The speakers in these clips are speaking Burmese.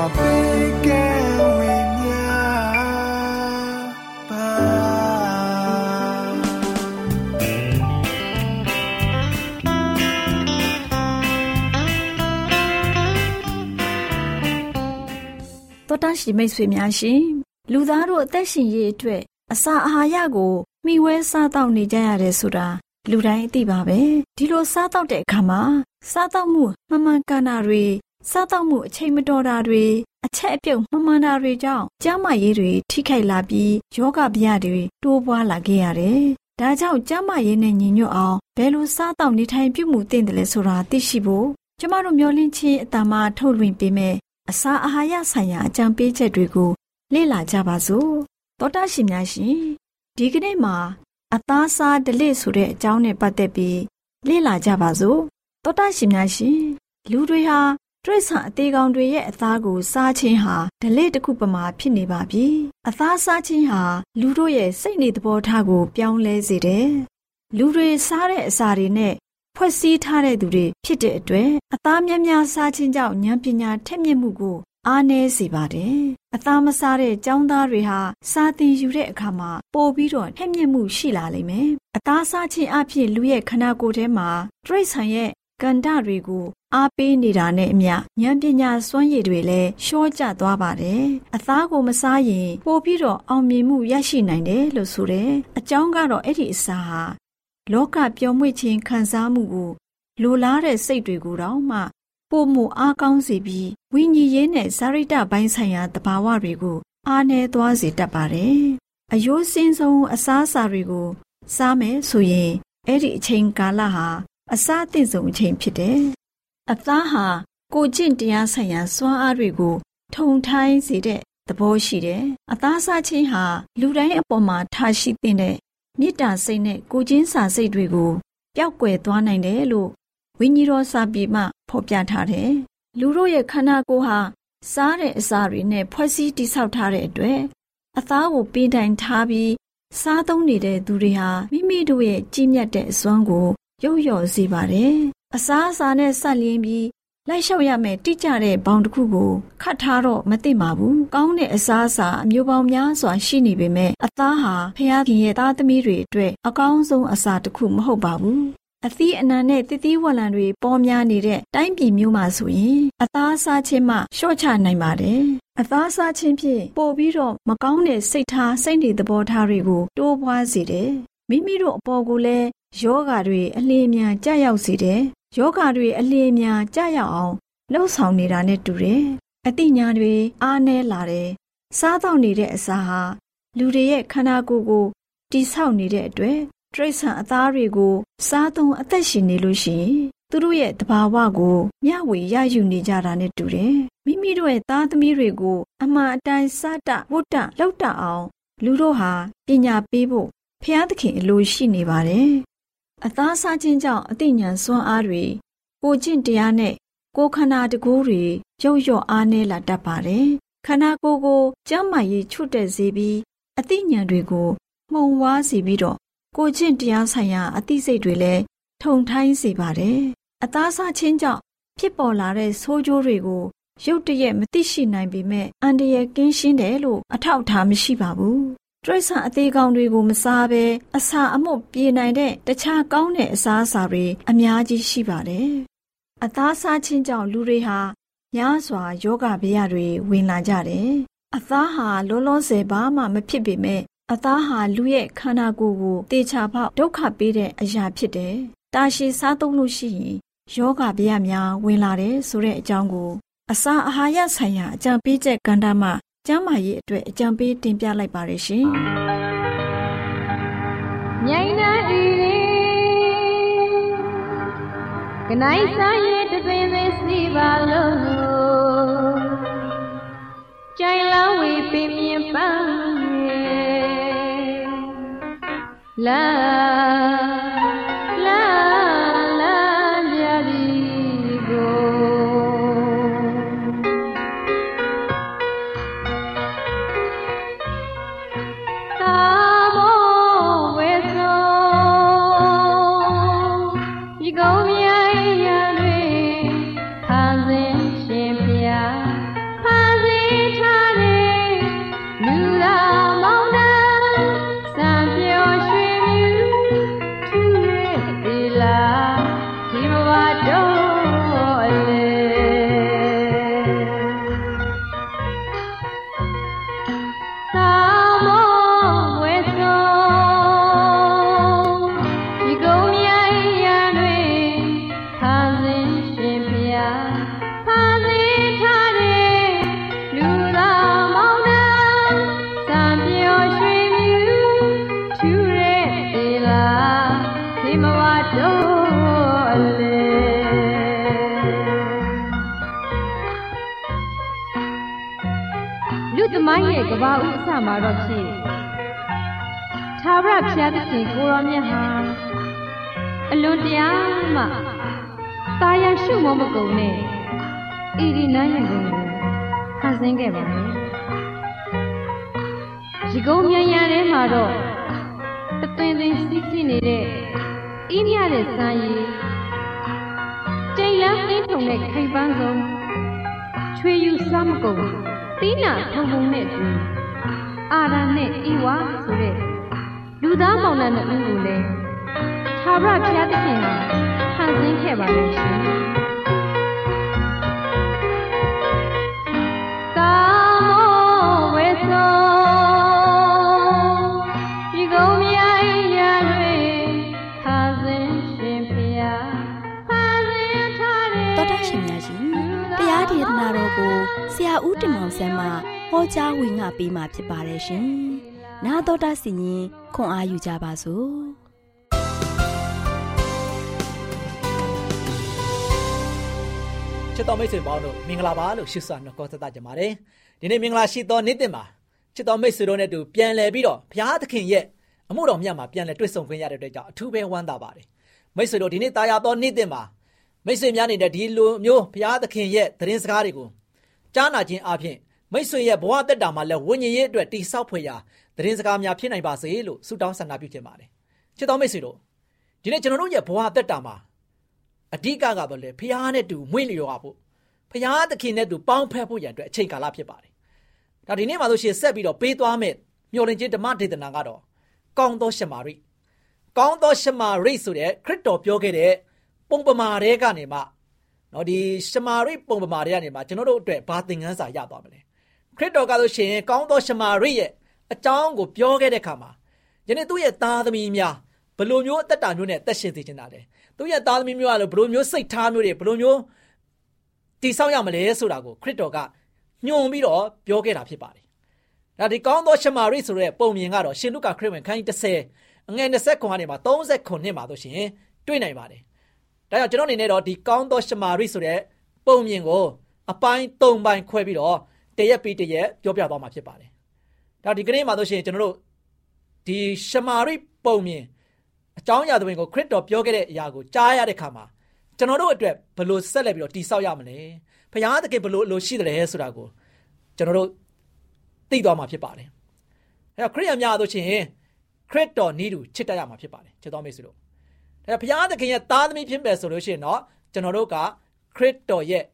များစွာပေးကဲတော်တရှိမိတ်ဆွေများရှင်လူသားတို့အသက်ရှင်ရေးအတွက်အစာအာဟာရကိုမျှဝဲစားတောက်နေကြရတယ်ဆိုတာလူတိုင်းသိပါပဲဒီလိုစားတောက်တဲ့အခါမှာစားတောက်မှုမမှန်ကန်တာတွေ စားတောက်မှုအချိန်မတော်တာတွေအချက်အပြုတ်မမှန်တာတွေကြောင့်ကျန်းမာရေးတွေထိခိုက်လာပြီးယောဂဗျာတွေတိုးပွားလာခဲ့ရတယ်ဒါကြောင့်ကျန်းမာရေးနဲ့ညီညွတ်အောင်ဘယ်လိုစားတောက်နေထိုင်ပြုမှုသင့်တယ်လဲဆိုတာသိရှိဖို့ကျမတို့မျှဝင့်ချင်းအတ္တမထုတ်လွှင့်ပေးမယ်အစာအာဟာရဆိုင်ရာအကြံပေးချက်တွေကိုလေ့လာကြပါစို့တောတာရှင်များရှင်ဒီကနေ့မှာအသားစားဒလိဆိုတဲ့အကြောင်းနဲ့ပတ်သက်ပြီးလေ့လာကြပါစို့တောတာရှင်များရှင်လူတွေဟာ တရိษံအသေးကောင်တွေရဲ့အသားကိုစားခြင်းဟာဒလိတစ်ခုပမာဖြစ်နေပါပြီအသားစားခြင်းဟာလူတို့ရဲ့စိတ်နေသဘောထားကို ပြောင်းလဲစေတယ်လူတွေစားတဲ့အစာတွေနဲ့ဖွဲ့စည်းထားတဲ့သူတွေဖြစ်တဲ့အတွက်အသားများများစားခြင်းကြောင့်ဉာဏ်ပညာထက်မြက်မှုကို အားနည်းစေပါတယ်။အသားမစားတဲ့ចောင်းသားတွေဟာစာသင်ယူတဲ့အခါမှာပိုပြီးတော့ထက်မြက်မှုရှိလာလိမ့်မယ်။အသားစားခြင်းအဖြစ်လူရဲ့ခန္ဓာကိုယ်ထဲမှာတရိษံရဲ့ ကန္တတွေကိုအားပေးနေတာနဲ့အမျှဉာဏ်ပညာစွမ်းရည်တွေလည်းရှော့ကျသွားပါတယ်။အသားကိုမစားရင်ပိုပြီးတော့အောင်မြင်မှုရရှိနိုင်တယ်လို့ဆိုတယ်။အကြောင်းကတော့အဲ့ဒီအစာဟာလောကပျော်မွေ့ခြင်းခံစားမှုကိုလိုလားတဲ့စိတ်တွေကိုတောင်မှပို့မှုအားကောင်းစေပြီးဝိညာဉ်ရေးနဲ့ဇာရိတပိုင်းဆိုင်ရာတဘာဝတွေကိုအားနည်းသွားစေတတ်ပါတယ်။အယိုးစင်းဆုံးအစားအစာတွေကို စားမယ်ဆိုရင်အဲ့ဒီအချိန်ကာလဟာ အစားအသင့်ဆုံးအချိန်ဖြစ်တယ်။အသားဟာကိုကျင့်တရားဆိုင်ရာစွမ်းအားတွေကို ထုံထိုင်းစေတဲ့သဘောရှိတယ်။အသားစားခြင်းဟာလူတိုင်းအပေါ်မှာထားရှိတဲ့မေတ္တာစိတ်နဲ့ကိုချင်းစာစိတ်တွေကိုပျောက်ကွယ်သွားနိုင်တယ်လို့ဝိညာဉ်တော်စာပေမှာဖော်ပြထားတယ်။လူတို့ရဲ့ခန္ဓာကိုယ်ဟာစားတဲ့အစာတွေနဲ့ဖွဲ့စည်းတိဆောက်ထားတဲ့အတွက်အသားကိုပေးတိုင်ထားပြီးစားသုံးနေတဲ့သူတွေဟာမိမိတို့ရဲ့ကြီးမြတ်တဲ့အစွမ်းကို ရုပ်ရော်စေပါတယ်။အစားအစာနဲ့ဆက်လျင်းပြီးလိုက်လျှောက်ရမယ်တိကျတဲ့ဘောင်တစ်ခုကိုခတ်ထားတော့မသိပါဘူး။ကောင်းတဲ့အစားအစာအမျိုးပေါင်းများစွာရှိနေပေမဲ့အသားဟာဖခင်ရဲ့သားသမီးတွေအတွက်အကောင်းဆုံးအစာတစ်ခုမဟုတ်ပါဘူး။အသီးအနှံနဲ့တည်တည်ဝလံတွေပေါ်များနေတဲ့တိုင်းပြည်မျိုးမှာဆိုရင် အသားစားခြင်းမှရှော့ချနိုင်ပါတယ်။အသားစားခြင်းဖြင့်ပို့ပြီးတော့မကောင်းတဲ့စိတ်ထားစိတ်နေသဘောထားတွေကိုတိုးပွားစေတယ်။မိမိတို့အပေါ်ကိုလည်း ယောဂါတွေအလင်းအမြန်ကြာရောက်စေတယ်ယောဂါတွေအလင်းအမြန်ကြာရောက်အောင်လှုပ်ဆောင်နေတာနဲ့တူတယ်။အသိဉာဏ်တွေအားနည်းလာတယ်။စားတော့နေတဲ့အစာဟာလူတွေရဲ့ခန္ဓာကိုယ်ကိုတိဆောက်နေတဲ့အတွက်တရိษံအသားတွေကိုစားသုံးအသက်ရှင်နေလို့ရှိရင်သူတို့ရဲ့တဘာဝကိုမျှဝေရယူနေကြတာနဲ့တူတယ်။မိမိတို့ရဲ့သားသမီးတွေကိုအမှန်အတိုင်းစတဝတ္တလောက်တအောင် လူတို့ဟာပညာပေးဖို့ဖျားသခင်အလိုရှိနေပါတယ် အသားစားခြင်းကြောင့်အသိဉာဏ်စွမ်းအားတွေကိုကျင့်တရားနဲ့ကိုယ်ခန္ဓာတကူးတွေရုပ်ရော့အားနည်းလာတတ်ပါတယ်။ခန္ဓာကိုယ်ကိုကျန်းမာရေးချွတ်တက်စေပြီးအသိဉာဏ်တွေကိုမှုံဝါးစေပြီးတော့ကိုချင်းတရားဆိုင်ရာအသိစိတ်တွေလည်းထုံထိုင်းစေပါတယ်။အသားစားခြင်းကြောင့်ဖြစ်ပေါ်လာတဲ့ဆိုးကျိုးတွေကိုရုတ်တရက်မသိရှိနိုင်ပေမဲ့အန္တရာယ်ကင်းရှင်းတယ်လို့အထောက်အထားမရှိပါဘူး။ တရိษံအသေးကောင်တွေကိုမစားဘဲအစာအမှုတ်ပြေနိုင်တဲ့တခြားကောင်းတဲ့အစားအစာတွေအများကြီးရှိပါတယ်။အသားစားခြင်းကြောင့်လူတွေဟာများစွာယောဂဗျာတွေဝင်လာကြတယ်။အသားဟာလုံးလုံးဆယ်ဘာမှမဖြစ်ပေမဲ့အသားဟာလူရဲ့ခန္ဓာကိုယ်ကိုတေချာပေါက်ဒုက္ခပေးတဲ့အရာဖြစ်တယ်။တာရှည်စားသုံးလို့ရှိရင်ယောဂဗျာများဝင်လာတယ်ဆိုတဲ့အကြောင်းကိုအစာအာဟာရဆိုင်ရာအကြံပေးချက်ကန္တာမှ ကျမ်းမာရေးအတွက်အကြံပေးတင်ပြလိုက်ပါရရှင်။မြိုင်နာဤကနိုင်ဆိုင်ရဲ့တပင်ပင်စီပါလို့ကြိုင်လောင်းဝေပင်မြင်ပန်းလာ ရားသခင်ကိုရောမြတ်ဟာအလွန်တရားမှတာယာရှုမမကုံနဲ့ဣရိနယံကိုဖန်ဆင်းခဲ့ပါမယ်။ဒီကုန်းမြန်ရန်ထဲမှာတော့တသွင်သွင်စီးစီးနေတဲ့ဤမြတဲ့စမ်းရည်တိမ်လန်းအင်းထုံတဲ့ခိပန်းဆုံးချွေယူစားမကုန်တီးနာထုံထုံနဲ့တူအာရနဲ့ဤဝါဆိုတဲ့ လူသားမောင်နှံတို့ကိုလည်းသာရဘုရားသခင်ဟာဖန်ဆင်းခဲ့ပါလိမ့်ရှင်ကာမောဝေသောဒီကုံမြိုင်ရတွင်ဖန်ဆင်းရှင်ဘုရားဖန်ဆင်းထားတဲ့တော်တော်ရှင်များရှင်တရားဒေသနာတော်ကိုဆရာဦးတင်မောင်ဆန်းမှဟောကြားဝင်ငါပေးมาဖြစ်ပါတယ်ရှင်။နာတော်တာစီရင် ခွန်အားယူကြပါစို့။ချစ်တော်မိတ်ဆွေပေါင်းတို့မင်္ဂလာပါလို့ရှိစွာနှုတ်ခွန်းဆက်သကြပါတယ်။ဒီနေ့မင်္ဂလာရှိသောနေ့တင်မှာချစ်တော်မိတ်ဆွေတို့နဲ့တူပြန်လည်ပြီးတော့ဘုရားသခင်ရဲ့အမှုတော်မြတ်မှာပြန်လည်တွေ့ဆုံခွင့်ရတဲ့အတွက်ကြောင့်အထူးပဲဝမ်းသာပါတယ်။မိတ်ဆွေတို့ဒီနေ့တာယာသောနေ့တင်မှာမိတ်ဆွေများနေတဲ့ဒီလိုမျိုးဘုရားသခင်ရဲ့သတင်းစကားတွေကိုကြားနာခြင်းအပြင်မိတ်ဆွေရဲ့ဘဝတက်တာမှာလည်းဝိညာဉ်ရေးအတွက်တိဆောက်ဖွယ်ရာ သတင်းစကားများဖြစ်နိုင်ပါစေလို့ဆုတောင်းဆန္ဒပြုခြင်းပါတယ်ချစ်တော်မိတ်ဆွေတို့ဒီနေ့ကျွန်တော်တို့ရဲ့ဘဝတက်တာမှာအဓိကကတော့လေဖះနဲ့တူမွေ့လျော်ဖို့ဖះသခင်နဲ့တူပေါင်းဖက်ဖို့ရန်အတွက်အချိန်ကာလဖြစ်ပါတယ်ဒါဒီနေ့မှာဆိုရှင်ဆက်ပြီးတော့ပေးသွားမယ်မျော်လင့်ခြင်းဓမ္မဒေသနာကတော့ကောင်းသောရှမာရိကောင်းသောရှမာရိဆိုတဲ့ခရစ်တော်ပြောခဲ့တဲ့ပုံပမာတွေကနေမှနော်ဒီရှမာရိပုံပမာတွေကနေမှကျွန်တော်တို့အတွက်ဘာသင်ခန်းစာရသွားမလဲခရစ်တော်ကဆိုရှင်ကောင်းသောရှမာရိရဲ့ အကြောင်းကိုပြောခဲ့တဲ့အခါမှာယနေ့သူ့ရဲ့သားသမီးများဘလိုမျိုးအသက်တာမျိုးနဲ့သက်ရှင်စေချင်တာလဲသူ့ရဲ့သားသမီးမျိုးကလည်းဘလိုမျိုးစိတ်ထားမျိုးတွေဘလိုမျိုးတည်ဆောက်ရမလဲဆိုတာကိုခရစ်တော်ကညွှန်ပြီးတော့ပြောခဲ့တာဖြစ်ပါတယ်ဒါဒီကောင်းသောရှမာရိဆိုတဲ့ပုံမြင်ကတော့ရှင်လုကာခရစ်ဝင်ခန်းကြီး30အငယ်20ခွန်ကနေမှ30ခွန်နှစ်မှာဆိုရှင်တွေ့နိုင်ပါတယ်ဒါကြောင့်ကျွန်တော်အနေနဲ့တော့ဒီကောင်းသောရှမာရိဆိုတဲ့ပုံမြင်ကိုအပိုင်း၃ပိုင်းခွဲပြီးတော့တရက်ပြီးတရက်ပြောပြသွားမှာဖြစ်ပါတယ်။ ဒါဒီကနေ့မှာဆိုရှင်ကျွန်တော်တို့ဒီရှမာရိပုံမြင်အကြောင်းအရာတွေဝင်ကိုခရစ်တော်ပြောခဲ့တဲ့အရာကိုကြားရတဲ့ခါမှာကျွန်တော်တို့အတွက်ဘလို့ဆက်လက်ပြီးတော့တိဆောက်ရမလဲဖခင်သခင်ဘလို့လိုရှိတယ်ဆိုတာကိုကျွန်တော်တို့သိသွားမှာဖြစ်ပါတယ်အဲ့တော့ခရိယံများတို့ချင်းခရစ်တော်နီးတူချစ်တတ်ရမှာဖြစ်ပါတယ်ချစ်တော်မိတ်ဆွေတို့ဒါဖခင်သခင်ရဲ့သားသမီးဖြစ်မယ်ဆိုလို့ရှိရင်တော့ကျွန်တော်တို့ကခရစ်တော်ရဲ့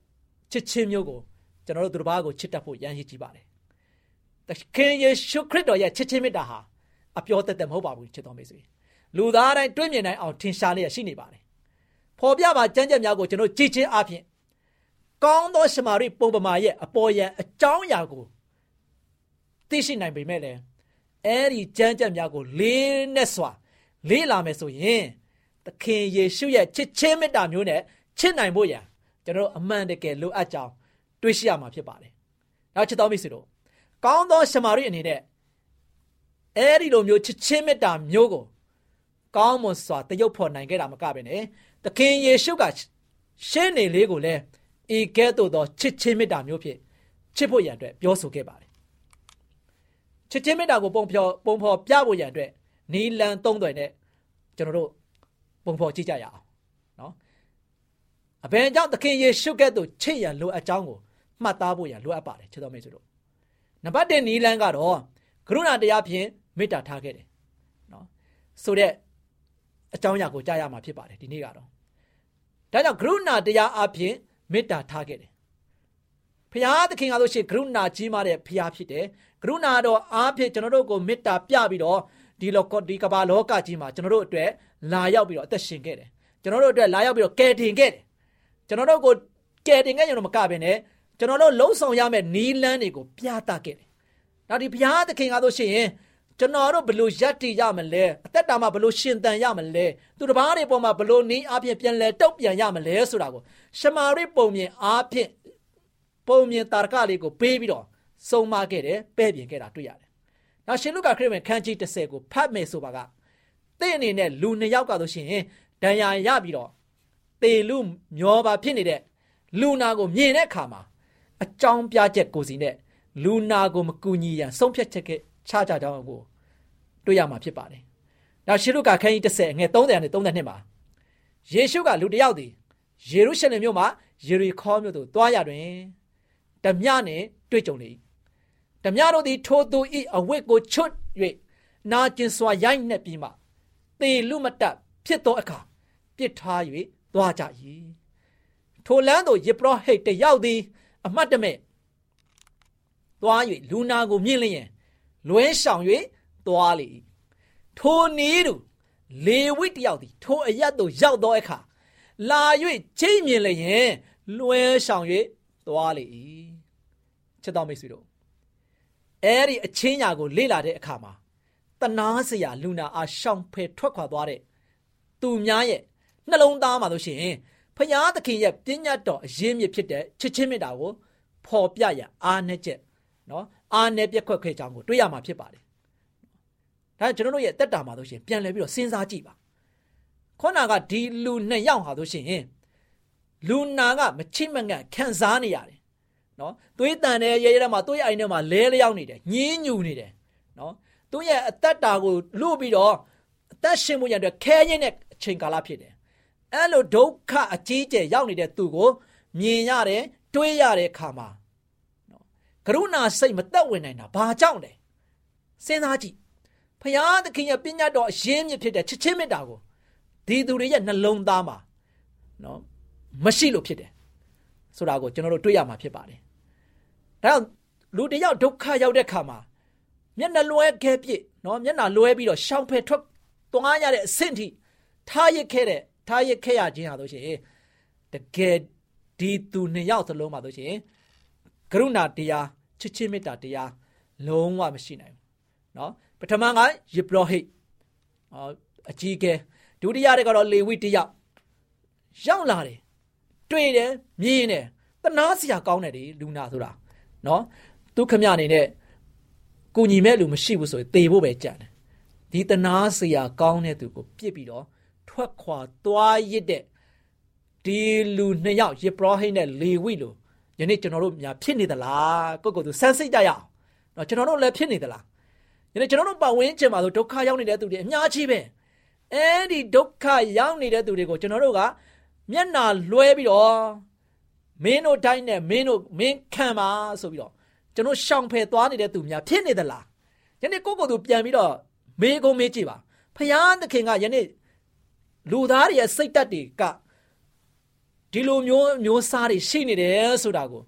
ချစ်ချင်းမျိုးကိုကျွန်တော်တို့သူတစ်ပါးကိုချစ်တတ်ဖို့ရန်ရည်ကြည့်ပါတယ် သခင်ယေရှုခရစ်တော်ရဲ့ချစ်ချင်းမေတ္တာဟာအပြောတတ်တယ်မဟုတ်ပါဘူးချစ်တော်မိတ်ဆွေလူသားတိုင်းတွေ့မြင်နိုင်အောင်ထင်ရှားလျက်ရှိနေပါတယ်ဖော်ပြပါကြမ်းကြက်များကိုကျွန်တော်ကြည်ချင်းအပြင်ကောင်းသောရှမာရိပုံပမာရဲ့အပေါ်ယံအကြောင်းအရာကိုသိရှိနိုင်ပေမဲ့လည်းအဲ့ဒီကြမ်းကြက်များကိုလေးနဲ့စွာ လေးလာမယ်ဆိုရင်သခင်ယေရှုရဲ့ချစ်ချင်းမေတ္တာမျိုးနဲ့ချစ်နိုင်ဖို့ရန်ကျွန်တော်အမှန်တကယ်လိုအပ်ကြောင်းတွေးရှိရမှာဖြစ်ပါတယ်။နောက်ချစ်တော်မိတ်ဆွေတို့ ကောင်းသောရှမာရိအနေနဲ့အဲ့ဒီလိုမျိုးချစ်ချင်းမေတ္တာမျိုးကိုကောင်းမွန်စွာတရုပ်ဖော်နိုင်ခဲ့တာမကပဲနဲ့သခင်ယေရှုကရှင်းနေလေးကိုလည်းဤကဲ့သို့သောချစ်ချင်းမေတ္တာမျိုးဖြင့်ချစ်ဖို့ရန်အတွက်ပြောဆိုခဲ့ပါတယ်ချစ်ချင်းမေတ္တာကိုပုံဖော်ပုံဖော်ပြဖို့ရန်အတွက်နီလန်သုံးသွယ်နဲ့ကျွန်တော်တို့ပုံဖော်ကြည့်ကြရအောင်နော်အဘယ်ကြောင့်သခင်ယေရှုကဲ့သို့ချစ်ရန်လိုအပ်ကြောင်းကိုမှတ်သားဖို့ရန်လိုအပ်ပါတယ်ချစ်တော်မိတ်ဆွေတို့ နံပါတ်1နီလန်ကတော့ကရုဏာတရားဖြင့်မေတ္တာထားခဲ့တယ်နော်ဆိုတဲ့အကြောင်းအရာကိုကြားရမှာဖြစ်ပါတယ်ဒီနေ့ကတော့ဒါကြောင့်ကရုဏာတရားအပြင်မေတ္တာထားခဲ့တယ်ဖျားသခင်ကဆိုရှင်ကရုဏာကြီးမားတဲ့ဖျားဖြစ်တယ်ကရုဏာတော်အားဖြင့်ကျွန်တော်တို့ကိုမေတ္တာပြပြီးတော့ဒီလောကဒီကမ္ဘာလောကကြီးမှာကျွန်တော်တို့အတွက်လာရောက်ပြီးတော့အသက်ရှင်ခဲ့တယ်ကျွန်တော်တို့အတွက်လာရောက်ပြီးတော့ကယ်တင်ခဲ့တယ်ကျွန်တော်တို့ကိုကယ်တင်ခဲ့ရင်တော့မကဘဲနဲ့ ကျွန်တော်တို့လှုံ့ဆော်ရမယ့်နီးလန်းတွေကိုပြသခဲ့တယ်နောက်ဒီဘုရားသခင်ကဆိုရှင်ကျွန်တော်တို့ဘလို့ယက်တည်ရမလဲအသက်တာမှာဘလို့ရှင်သန်ရမလဲသူတစ်ပါးတွေပေါ်မှာဘလို့နည်းအားဖြင့်ပြန်လဲတုတ်ပြန်ရမလဲဆိုတာကိုရှမာရိပုံမြင်အားဖြင့်ပုံမြင်တာရကလေးကိုပေးပြီးတော့စုံမခဲ့တယ်ပဲ့ပြင်ခဲ့တာတွေ့ရတယ်။နောက်ရှင်လုကာခရစ်ဝင်ခန်းကြီး30ကိုဖတ်မယ်ဆိုပါကတင့်အနေနဲ့လူနှစ်ယောက်ကဆိုရှင်ဒဏ်ရာရပြီးတော့တေလူမျောပါဖြစ်နေတဲ့လူနာကိုမြင်တဲ့အခါမှာ အကြောင်းပြချက်ကိုစီနဲ့လူနာကိုမကူညီရန်ဆုံးဖြတ်ချက်ကချကြကြောင်းကိုတွေ့ရမှာဖြစ်ပါတယ်။နောက်ရှေလုကာခန်းကြီး30ငယ်30နဲ့32မှာယေရှုကလူတစ်ယောက်သည်ယေရုရှလင်မြို့မှာယေရီခေါမြို့သို့တွားရတွင်ဓမြနှင့်တွေ့ကြုံလေ။ဓမြတို့သည်ထိုသူ၏အဝတ်ကိုချွတ်၍နာကျင်စွာရိုက်နှက်ပြီးမှသေလူမတက်ဖြစ်သောအခါပြစ်ထား၍တွားကြ၏။ထိုလမ်းသို့ယေဘရဟိတ်တယောက်သည် အမတ်တမဲ့သွား၍လူနာကိုမြင်လျင်လွဲဆောင်၍သွားလေထိုနည်းတူလေဝိတယောက်သည်ထိုအရက်သို့ရောက်သောအခါလာ၍ချိန်မြင်လျင်လွဲဆောင်၍သွားလေချစ်တော်မိတ်ဆွေတို့အဲ့ဒီအချင်းညာကိုလေ့လာတဲ့အခါမှာတနာစရာလူနာအားရှောင်ဖယ်ထွက်ခွာသွားတဲ့သူများရဲ့နှလုံးသားမှာလို့ရှိရင် ဖျားသခင်ရဲ့ပညာတော်အရင်းမြစ်ဖြစ်တဲ့ချစ်ချင်းမေတ္တာကိုဖော်ပြရအားနဲ့ချက်နော်အာနယ်ပြက်ခွက်ခွဲကြောင်းကိုတွေ့ရမှာဖြစ်ပါတယ်။ဒါကျွန်တော်တို့ရဲ့တက်တာမှာဆိုရှင်ပြန်လည်ပြီးတော့စဉ်းစားကြည့်ပါ။ခေါနာကဒီလူနှစ်ယောက်ဟာဆိုရှင်လူနာကမချိမငတ်ခံစားနေရတယ်။နော်သွေးတန်တဲ့ရဲရဲထဲမှာသွေးအိုင်ထဲမှာလဲလျောက်နေတယ်ညင်းညူနေတယ်။နော်သူ့ရဲ့အသက်တာကိုလူပြီးတော့အသက်ရှင်မှုရတဲ့ခဲရင်းတဲ့အချိန်ကာလဖြစ်တယ်။ အဲ့လိုဒုက္ခအကြီးကျယ်ရောက်နေတဲ့သူကိုမြင်ရတယ်တွေးရတဲ့အခါမှာကရုဏာစိတ်မသက်ဝင်နိုင်တာဘာကြောင့်လဲစဉ်းစားကြည့်ဖယားသခင်ရဲ့ပညာတော်အရင်းမြစ်ဖြစ်တဲ့ချစ်ချင်းမေတ္တာကိုဒီသူတွေရဲ့နှလုံးသားမှာနော်မရှိလို့ဖြစ်တယ်ဆိုတာကိုကျွန်တော်တို့တွေ့ရမှာဖြစ်ပါတယ်ဒါကြောင့်လူတယောက်ဒုက္ခရောက်တဲ့ခါမှာမျက်နှာလွဲခဲပြစ်နော်မျက်နှာလွဲပြီးတော့ရှောင်ဖယ်ထွက်သွားရတဲ့အဆင့်ထိထားရခဲ့တဲ့ ထားရခဲ့ရခြင်းဟာဆိုရှင်တကယ်ဒီသူနှစ်ယောက်စလုံးမှာဆိုရှင်ကရုဏာတရားချစ်ချင်းမေတ္တာတရားလုံးဝမရှိနိုင်ဘူးเนาะပထမကယေဘရဟိတ်အကြီးကဲဒုတိယတဲ့ကတော့လေဝိတယောက်ရောက်လာတယ်တွေ့တယ်မြင်တယ်တနာစရာကောင်းတယ်ဒီလူနာဆိုတာเนาะသူခမရအနေနဲ့ကိုညီမဲ့လူမရှိဘူးဆိုရင်သေဖို့ပဲကြံတယ်ဒီတနာစရာကောင်းတဲ့သူကိုပြစ်ပြီးတော့ ထွက်ခွာသွားရစ်တဲ့ဒီလူနှစ်ယောက်ယေဘရဟိတ်နဲ့လေဝိလို့ယနေ့ကျွန်တော်တို့များဖြစ်နေသလားကိုယ့်ကိုယ်သူစမ်းစစ်ကြရအောင်နော်ကျွန်တော်တို့လည်းဖြစ်နေသလားယနေ့ကျွန်တော်တို့ပတ်ဝန်းကျင်မှာဆိုဒုက္ခရောက်နေတဲ့သူတွေအများကြီးပဲအဲဒီဒုက္ခရောက်နေတဲ့သူတွေကိုကျွန်တော်တို့ကမျက်နာလွှဲပြီးတော့မင်းတို့တိုင်းနဲ့မင်းတို့မင်းခံပါဆိုပြီးတော့ကျွန်တော်ရှောင်ဖယ်သွားနေတဲ့သူများဖြစ်နေသလားယနေ့ကိုကိုသူပြန်ပြီးတော့မေးကုန်မေးကြည့်ပါဖယားသခင်ကယနေ့ လူသားတွေရဲ့စိတ်ဓာတ်တွေကဒီလိုမျိုးမျိုးစားတွေရှိနေတယ်ဆိုတာကို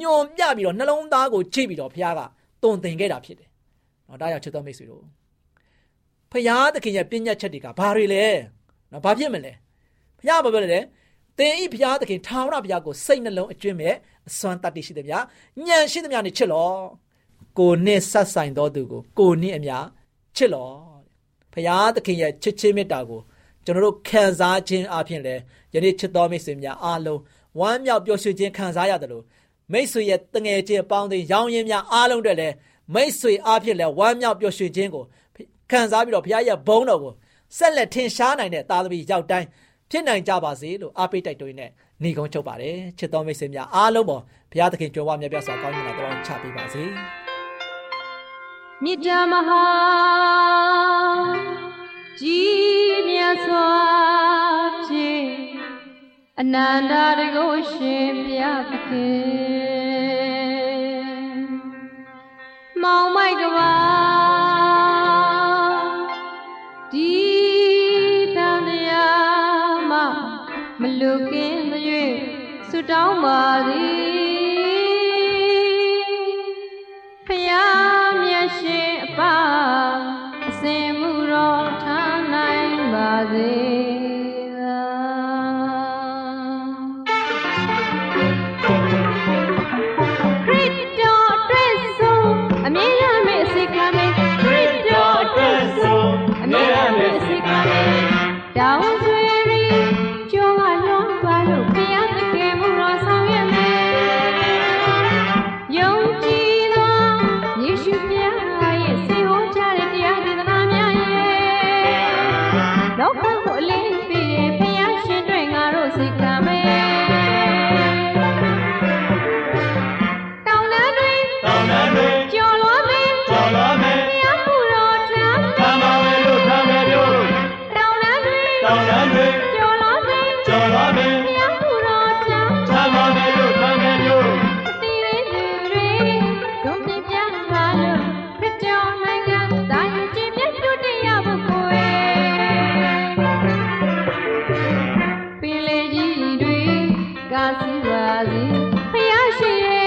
ညွန်ပြပြီးတော့နှလုံးသားကိုကြည့်ပြီးတော့ဖယားကတုံသင်ခဲ့တာဖြစ်တယ်။နော်ဒါကြောင့်ချစ်တော်မိတ်ဆွေတို့ဖယားသခင်ရဲ့ပြည့်ညတ်ချက်တွေကဘာတွေလဲ။နော်ဘာဖြစ်မလဲ။ဖယားဘာပြောလဲ။သင်ဤဖယားသခင်ထာဝရဘုရားကိုစိတ်နှလုံးအကျွင့်မဲ့အစွမ်းတတ္တိရှိတယ်ဗျာ။ညံရှိတယ်များနဲ့ချစ်လော။ကိုနဲ့ဆက်ဆိုင်တော်သူကိုကိုနဲ့အများချစ်လော။ဖယားသခင်ရဲ့ချစ်ချင်းမေတ္တာကို ကျွန်တော်တို့ခံစားခြင်းအပြင်လည်းယနေ့ချစ်တော်မိတ်ဆွေများအားလုံးဝမ်းမြောက်ပျော်ရွှင်ခြင်းခံစားရတယ်လို့မိတ်ဆွေရဲ့တငယ်ချင်းပေါင်းတဲ့ရောင်းရင်းများအားလုံးတွေလည်းမိတ်ဆွေအားဖြင့်လည်းဝမ်းမြောက်ပျော်ရွှင်ခြင်းကိုခံစားပြီးတော့ဘုရားရဲ့ဘုန်းတော်ကိုဆက်လက်ထင်ရှားနိုင်တဲ့သားသမီးရောက်တိုင်းဖြစ်နိုင်ကြပါစေလို့အားပေးတိုက်တွန်းနေနေကုန်းချုပ်ပါတယ်ချစ်တော်မိတ်ဆွေများအားလုံးပေါ်ဘုရားသခင်ကြွယ်ဝမြတ်ပြစွာကောင်းကြီးလာတော်ချပေးပါစေမြစ်တမဟာ ကြီးမြတ်စွာဖြင့်အနန္တတကုရှင်ဘုရားသခင်မောင်မိုက်ကပါဒီတန်တရားမမလူကင်း၍ဆုတောင်းပါသည်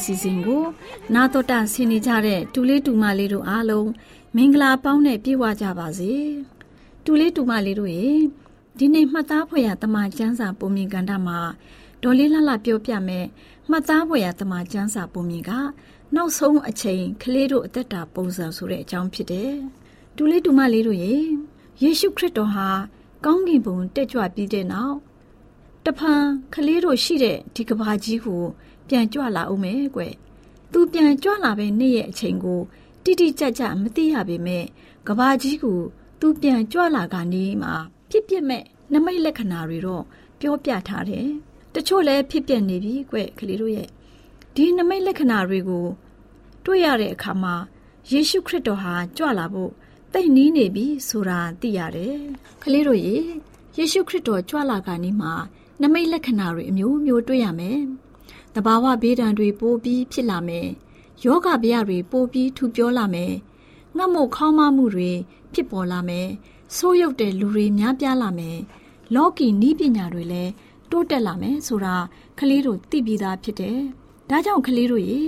အစီအစဉ်ကို နာတော်တာဆင်နေကြတဲ့တူလေးတူမလေးတို့အားလုံးမင်္ဂလာပေါင်းနဲ့ပြည့်ဝကြပါစေတူလေးတူမလေးတို့ရေဒီနေ့မှတ်သားဖွယ်ရတမချန်းစာပုံမြင်ကန်တာမှာဒေါ်လေးလှလှပြောပြမယ်မှတ်သားဖွယ်ရတမချန်းစာပုံမြင်ကနောက်ဆုံးအချိန်ကလေးတို့အသက်တာပုံစံဆိုတဲ့အကြောင်းဖြစ်တယ်။တူလေးတူမလေးတို့ရေယေရှုခရစ်တော်ဟာကောင်းကင်ဘုံတက်ကြွပြီးတဲ့နောက်တဖန်ကလေးတို့ရှိတဲ့ဒီကဘာကြီးကို ပြန်ကြွလာအောင်မယ်ကွသူပြန်ကြွလာပဲနေ့ရဲ့အချိန်ကိုတိတိကျကျမသိရပေမဲ့ကဘာကြီးကိုသူပြန်ကြွလာကနီးမှာဖြစ်ပြမဲ့နမိတ်လက္ခဏာတွေတော့ပြောပြထားတယ်။တချို့လည်းဖြစ်ပြနေပြီကွကလေးတို့ရဲ့ဒီနမိတ်လက္ခဏာတွေကိုတွေ့ရတဲ့အခါမှာယေရှုခရစ်တော်ဟာကြွလာဖို့တိတ်နီးနေပြီဆိုတာသိရတယ်။ကလေးတို့ရေယေရှုခရစ်တော်ကြွလာကနီးမှာနမိတ်လက္ခဏာတွေအမျိုးမျိုးတွေ့ရမယ်။ တဘာဝဘေးဒဏ်တွေပိုပြီးဖြစ်လာမယ်။ယောဂဗျာတွေပိုပြီးထူပြောလာမယ်။ငတ်မို့ခေါင်းမမှုတွေဖြစ်ပေါ်လာမယ်။ဆိုးရုပ်တဲ့လူတွေများပြားလာမယ်။လောကီနီးပညာတွေလည်းတိုးတက်လာမယ်ဆိုတာကလေးတို့သိပြီးသားဖြစ်တယ်။ဒါကြောင့်ကလေးတို့ရေ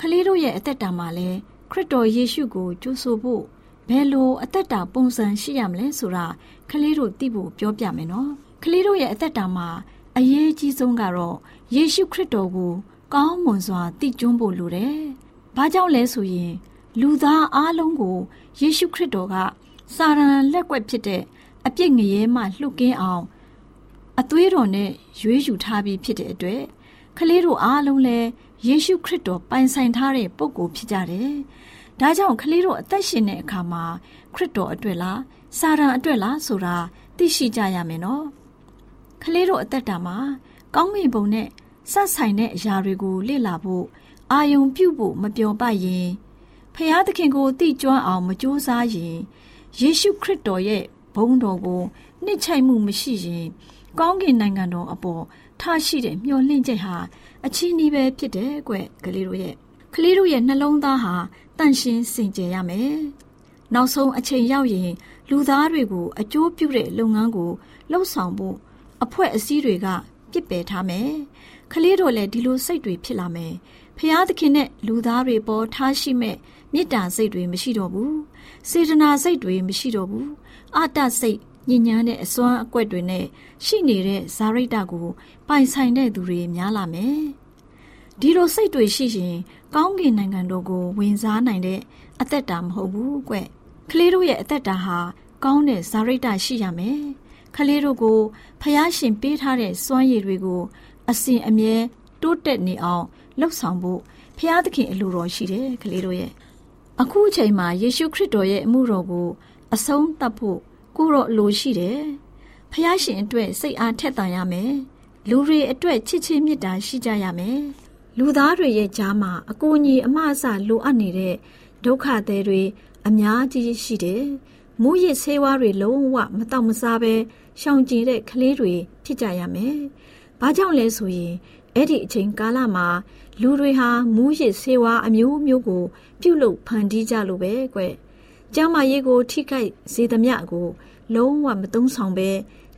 ကလေးတို့ရဲ့အသက်တာမှာလည်းခရစ်တော်ယေရှုကိုကြိုးဆိုဖို့ဘယ်လိုအသက်တာပုံစံရှိရမလဲဆိုတာကလေးတို့သိဖို့ပြောပြမယ်နော်ကလေးတို့ရဲ့အသက်တာမှာအရေးကြီးဆုံးကတော့ ယေရှုခရစ်တော်ကိုကောင်းမွန်စွာတည်ကျွန်းဖို့လိုတယ်။ဘာကြောင့်လဲဆိုရင် လူသားအလုံးကိုယေရှုခရစ်တော်ကစာရန်လက်ွက်ဖြစ်တဲ့အပြစ်ငရဲမှလှုပ်ကင်းအောင်အသွေးတော်နဲ့ရွေးယူထားပြီးဖြစ်တဲ့အတွက်ကလေးတို့အားလုံးလည်းယေရှုခရစ်တော်ပိုင်ဆိုင်ထားတဲ့ပုဂ္ဂိုလ်ဖြစ်ကြတယ်။ဒါကြောင့်ကလေးတို့အသက်ရှင်တဲ့အခါမှာခရစ်တော်အတွက်လားစာရန်အတွက်လားဆိုတာသိရှိကြရမယ်နော်။ကလေးတို့အသက်တာမှာကောင်းကင်ဘုံနဲ့ ဆက်ဆိုင်တဲ့အရာတွေကိုလေ့လာဖို့အာယုံပြုဖို့မပြောပရင်ဖျားသခင်ကိုသိကျွမ်းအောင်မကြိုးစားရင်ယေရှုခရစ်တော်ရဲ့ဘုန်းတော်ကိုနှိမ့်ချိုက်မှုမရှိရင်ကောင်းကင်နိုင်ငံတော်အပေါ်ထားရှိတဲ့မျှော်လင့်ချက်ဟာအချီးနှီးပဲဖြစ်တယ်ကွကလေးတို့ရဲ့ကလေးတို့ရဲ့နှလုံးသားဟာတန့်ရှင်းစင်ကြယ်ရမယ်။နောက်ဆုံးအချိန်ရောက်ရင် လူသားတွေကိုအကျိုးပြုတဲ့လုပ်ငန်းကိုလှုပ်ဆောင်ဖို့အဖွဲ့အစည်းတွေကပြစ်ပယ်ထားမယ်။ ကလေးတို့လည်းဒီလိုစိတ်တွေဖြစ်လာမယ်။ဖျားသခင်နဲ့လူသားတွေပေါ်ထားရှိမဲ့မေတ္တာစိတ်တွေမရှိတော့ဘူး။စေတနာစိတ်တွေမရှိတော့ဘူး။အာတစိတ်ညဉ့်ညမ်းတဲ့အစွမ်းအကွက်တွေနဲ့ရှိနေတဲ့ဇာရိတကိုပိုင်ဆိုင်တဲ့သူတွေများလာမယ်။ဒီလိုစိတ်တွေရှိရင်ကောင်းကင်နိုင်ငံတော်ကိုဝင်စားနိုင်တဲ့အသက်တာမဟုတ်ဘူးကွ။ကလေးတို့ရဲ့အသက်တာဟာကောင်းတဲ့ဇာရိတရှိရမယ်။ကလေးတို့ကိုဖျားရှင်ပေးထားတဲ့စွမ်းရည်တွေကို အစဉ်အမြဲတိုးတက်နေအောင်လှုပ်ဆောင်ဖို့ဖျားသခင်အလိုတော်ရှိတယ်ကလေးတို့ရဲ့အခုအချိန်မှာယေရှုခရစ်တော်ရဲ့အမှုတော်ကိုအဆုံးသတ်ဖို့ကိုတော့လိုရှိတယ်။ဖះရှင်အတွက်စိတ်အားထက်သန်ရမယ်။လူတွေအတွက်ချစ်ချင်းမေတ္တာရှိကြရမယ်။လူသားတွေရဲ့ကြားမှာအကူအညီအမအစလိုအပ်နေတဲ့ဒုက္ခသည်တွေအများကြီးရှိတယ်။မူရစ်ဆေးဝါးတွေလုံးဝမတော့မစားပဲရှောင်ကျဉ်တဲ့ကလေးတွေဖြစ်ကြရမယ်။ ဘာကြောင့်လဲဆိုရင်အဲ့ဒီအချိန်ကာလမှာလူတွေဟာမူရစ်ဆေးဝါးအမျိုးမျိုးကို ပြုတ်လုဖန်တီးကြလို့ပဲကွ။ကျမ်းမာရေးကို ထိခိုက်စေသမျှကို လုံးဝမသုံးဆောင်ဘဲ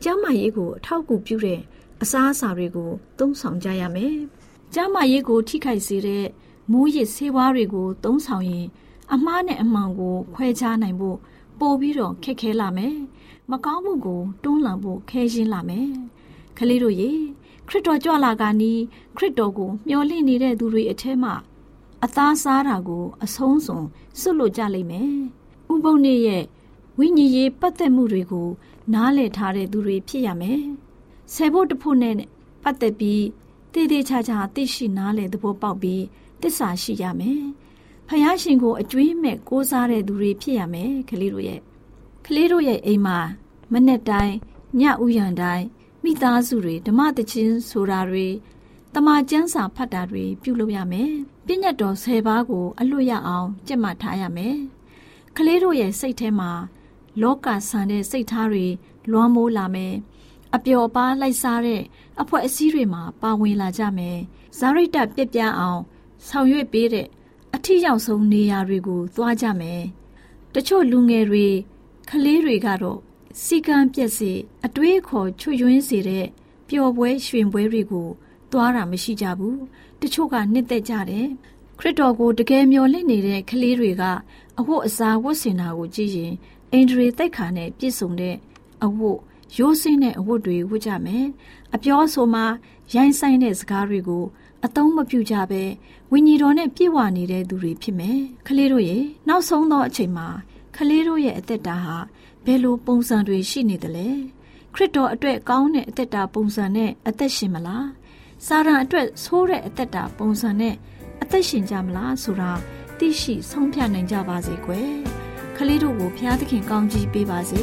ကျမ်းမာရေးကိုအထောက်အကူပြုတဲ့အစားအစာတွေကို သုံးဆောင်ကြရမယ်။ကျမ်းမာရေးကို ထိခိုက်စေတဲ့မူးယစ်ဆေးဝါးတွေကို သုံးဆောင်ရင် အမှားနဲ့အမှန်ကို ခွဲခြားနိုင်ဖို့ပို့ပြီးတော့ခက်ခဲလာမယ်။မကောင်းမှုကိုတွန်းလှန်ဖို့ခဲရှင်းလာမယ်။ကလေးတို့ရေ ခရစ်တော်ကြွလာကနီးခရစ်တော်ကိုမျှော်လင့်နေတဲ့သူတွေအထက်မှအသားစားတာကို အဆုံးစွန်စွတ်လို့ကြလိမ့်မယ်။ဥပုံနေရဲ့ဝိညာဉ်ရေးပတ်သက်မှုတွေကို နားလည်ထားတဲ့သူတွေဖြစ်ရမယ်။ဆယ်ဖို့တဖို့နဲ့ပတ်သက်ပြီးတည်တည်ချာချာသိရှိနားလည်သဘောပေါက်ပြီးတစ္ဆာရှိရမယ်။ဖယားရှင်ကိုအကျွေးမဲ့ကိုးစားတဲ့သူတွေဖြစ်ရမယ်ကလေးတို့ရဲ့ကလေးတို့ရဲ့အိမ်မှာမနေ့တိုင်းညဥ်ရံတိုင်း မိသားစုတွေဓမ္မတချင်းဆိုတာတွေတမကျန်းစာဖတ်တာတွေပြုလုပ်ရမယ်။ပြည့်ညတ်တော်၁၀ပါးကိုအလွတ်ရအောင်ကြက်မှတ်ထားရမယ်။ကလေးတို့ရဲ့စိတ်ထဲမှာလောကဆန်တဲ့စိတ်ထားတွေလွှမ်းမိုးလာမယ်အပျော်ပါလိုက်စားတဲ့အဖွဲ့အစည်းတွေမှာပါဝင်လာကြမယ်ဇာရိတပြက်ပြန်းအောင်ဆောင်ရွက်ပေးတဲ့အထီရောက်ဆုံးနေရာတွေကိုသွားကြမယ်တချို့လူငယ်တွေကလေးတွေကတော့ စီကံပြက်စီအတွေးခေါ်ချွတ်ယွင်းစေတဲ့ပျော်ပွဲရွှင်ပွဲတွေကိုသွားတာမရှိကြဘူးတချို့ကနှစ်သက်ကြတယ်ခရစ်တော်ကိုတကယ်မျှော်လင့်နေတဲ့ကလေးတွေကအဝတ်အစားဝတ်ဆင်တာကိုကြည့်ရင်အင်ဒရီတိတ်ခါနဲ့ပြည့်စုံတဲ့အဝတ်ရိုးစင်းတဲ့အဝတ်တွေဝတ်ကြမယ်အပြောဆိုမှာရိုင်းဆိုင်တဲ့စကားတွေကိုအသုံးမပြုကြဘဲဝိညာဉ်တော်နဲ့ပြည့်ဝနေတဲ့သူတွေဖြစ်မယ်ခလေးတို့ရဲ့နောက်ဆုံးသောအချိန်မှာခလေးတို့ရဲ့အသက်တာဟာ ဘယ်လိုပုံစံတွေရှိနေသလဲခရစ်တော်အတွက်ကောင်းတဲ့အသက်တာပုံစံနဲ့အသက်ရှင်မလားစာရန်အတွက်ဆိုးတဲ့အသက်တာပုံစံနဲ့အသက်ရှင်ကြမလားဆိုတာသိရှိဆုံးဖြတ်နိုင်ကြပါစေကွယ်ခလေးတို့ကိုဘုရားသခင်ကောင်းကြီးပေးပါစေ